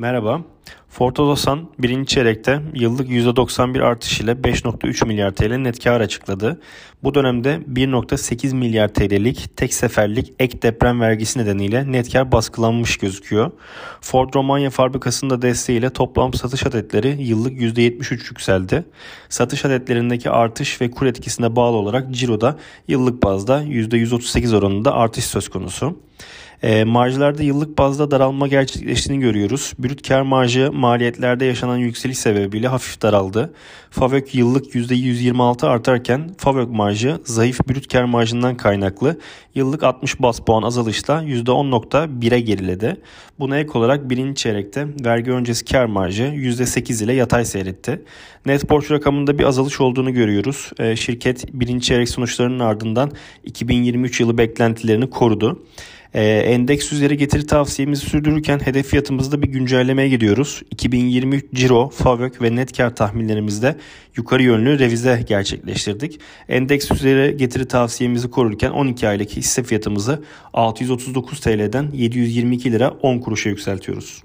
Merhaba. Ford birinci çeyrekte yıllık %91 artış ile 5.3 milyar TL net kar açıkladı. Bu dönemde 1.8 milyar TL'lik tek seferlik ek deprem vergisi nedeniyle net kar baskılanmış gözüküyor. Ford Romanya fabrikasının da desteğiyle toplam satış adetleri yıllık %73 yükseldi. Satış adetlerindeki artış ve kur etkisine bağlı olarak ciroda yıllık bazda %138 oranında artış söz konusu. E, marjlarda yıllık bazda daralma gerçekleştiğini görüyoruz. Brüt kar marjı maliyetlerde yaşanan yükseliş sebebiyle hafif daraldı. Favök yıllık %126 artarken Favök marjı zayıf brüt kar marjından kaynaklı yıllık 60 bas puan azalışla %10.1'e geriledi. Buna ek olarak birinci çeyrekte vergi öncesi kar marjı %8 ile yatay seyretti. Net borç rakamında bir azalış olduğunu görüyoruz. E, şirket birinci çeyrek sonuçlarının ardından 2023 yılı beklentilerini korudu. E, endeks üzeri getiri tavsiyemizi sürdürürken hedef fiyatımızda bir güncellemeye gidiyoruz. 2023 Ciro, Favök ve net kar tahminlerimizde yukarı yönlü revize gerçekleştirdik. Endeks üzeri getiri tavsiyemizi korurken 12 aylık hisse fiyatımızı 639 TL'den 722 lira 10 kuruşa yükseltiyoruz.